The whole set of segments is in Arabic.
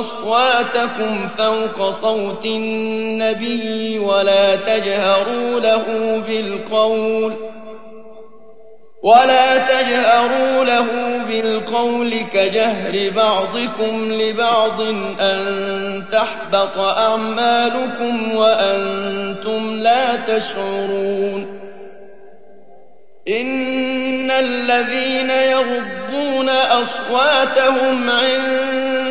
أصواتكم فوق صوت النبي ولا تجهروا له بالقول ولا تجهروا له بالقول كجهر بعضكم لبعض أن تحبط أعمالكم وأنتم لا تشعرون إن الذين يغضون أصواتهم عند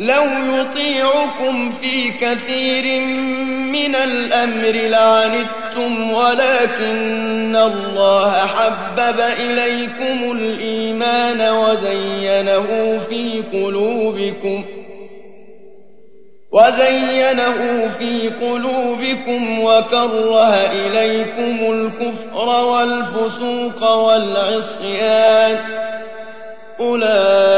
لو يطيعكم في كثير من الأمر لعنتم ولكن الله حبب إليكم الإيمان وزينه في قلوبكم وزينه في قلوبكم وكره إليكم الكفر والفسوق والعصيان. أولئك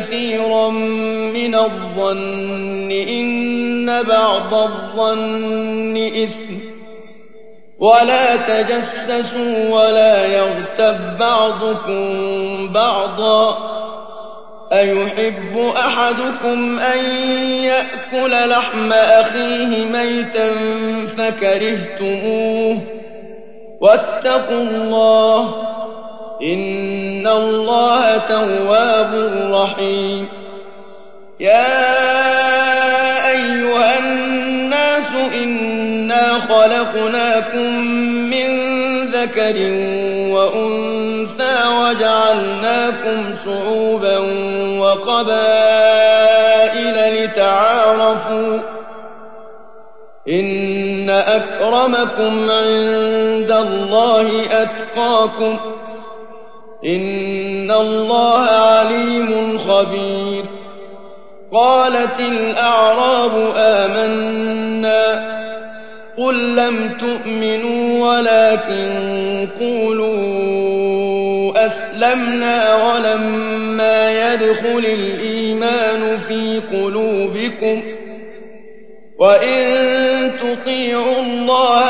كثيرا من الظن إن بعض الظن إثم. ولا تجسسوا ولا يغتب بعضكم بعضا. أيحب أحدكم أن يأكل لحم أخيه ميتا فكرهتموه. واتقوا الله إن الله تواب رحيم يا أيها الناس إنا خلقناكم من ذكر وأنثى وجعلناكم شعوبا وقبائل لتعارفوا إن أكرمكم عند الله أتقاكم إن الله عليم خبير. قالت الأعراب آمنا قل لم تؤمنوا ولكن قولوا أسلمنا ولما يدخل الإيمان في قلوبكم. وإن تطيعوا الله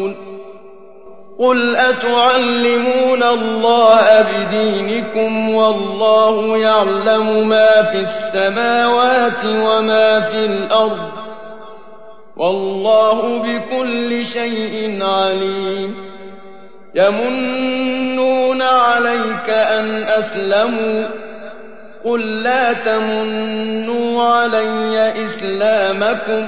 قل أتعلمون الله بدينكم والله يعلم ما في السماوات وما في الأرض والله بكل شيء عليم يمنون عليك أن أسلموا قل لا تمنوا علي إسلامكم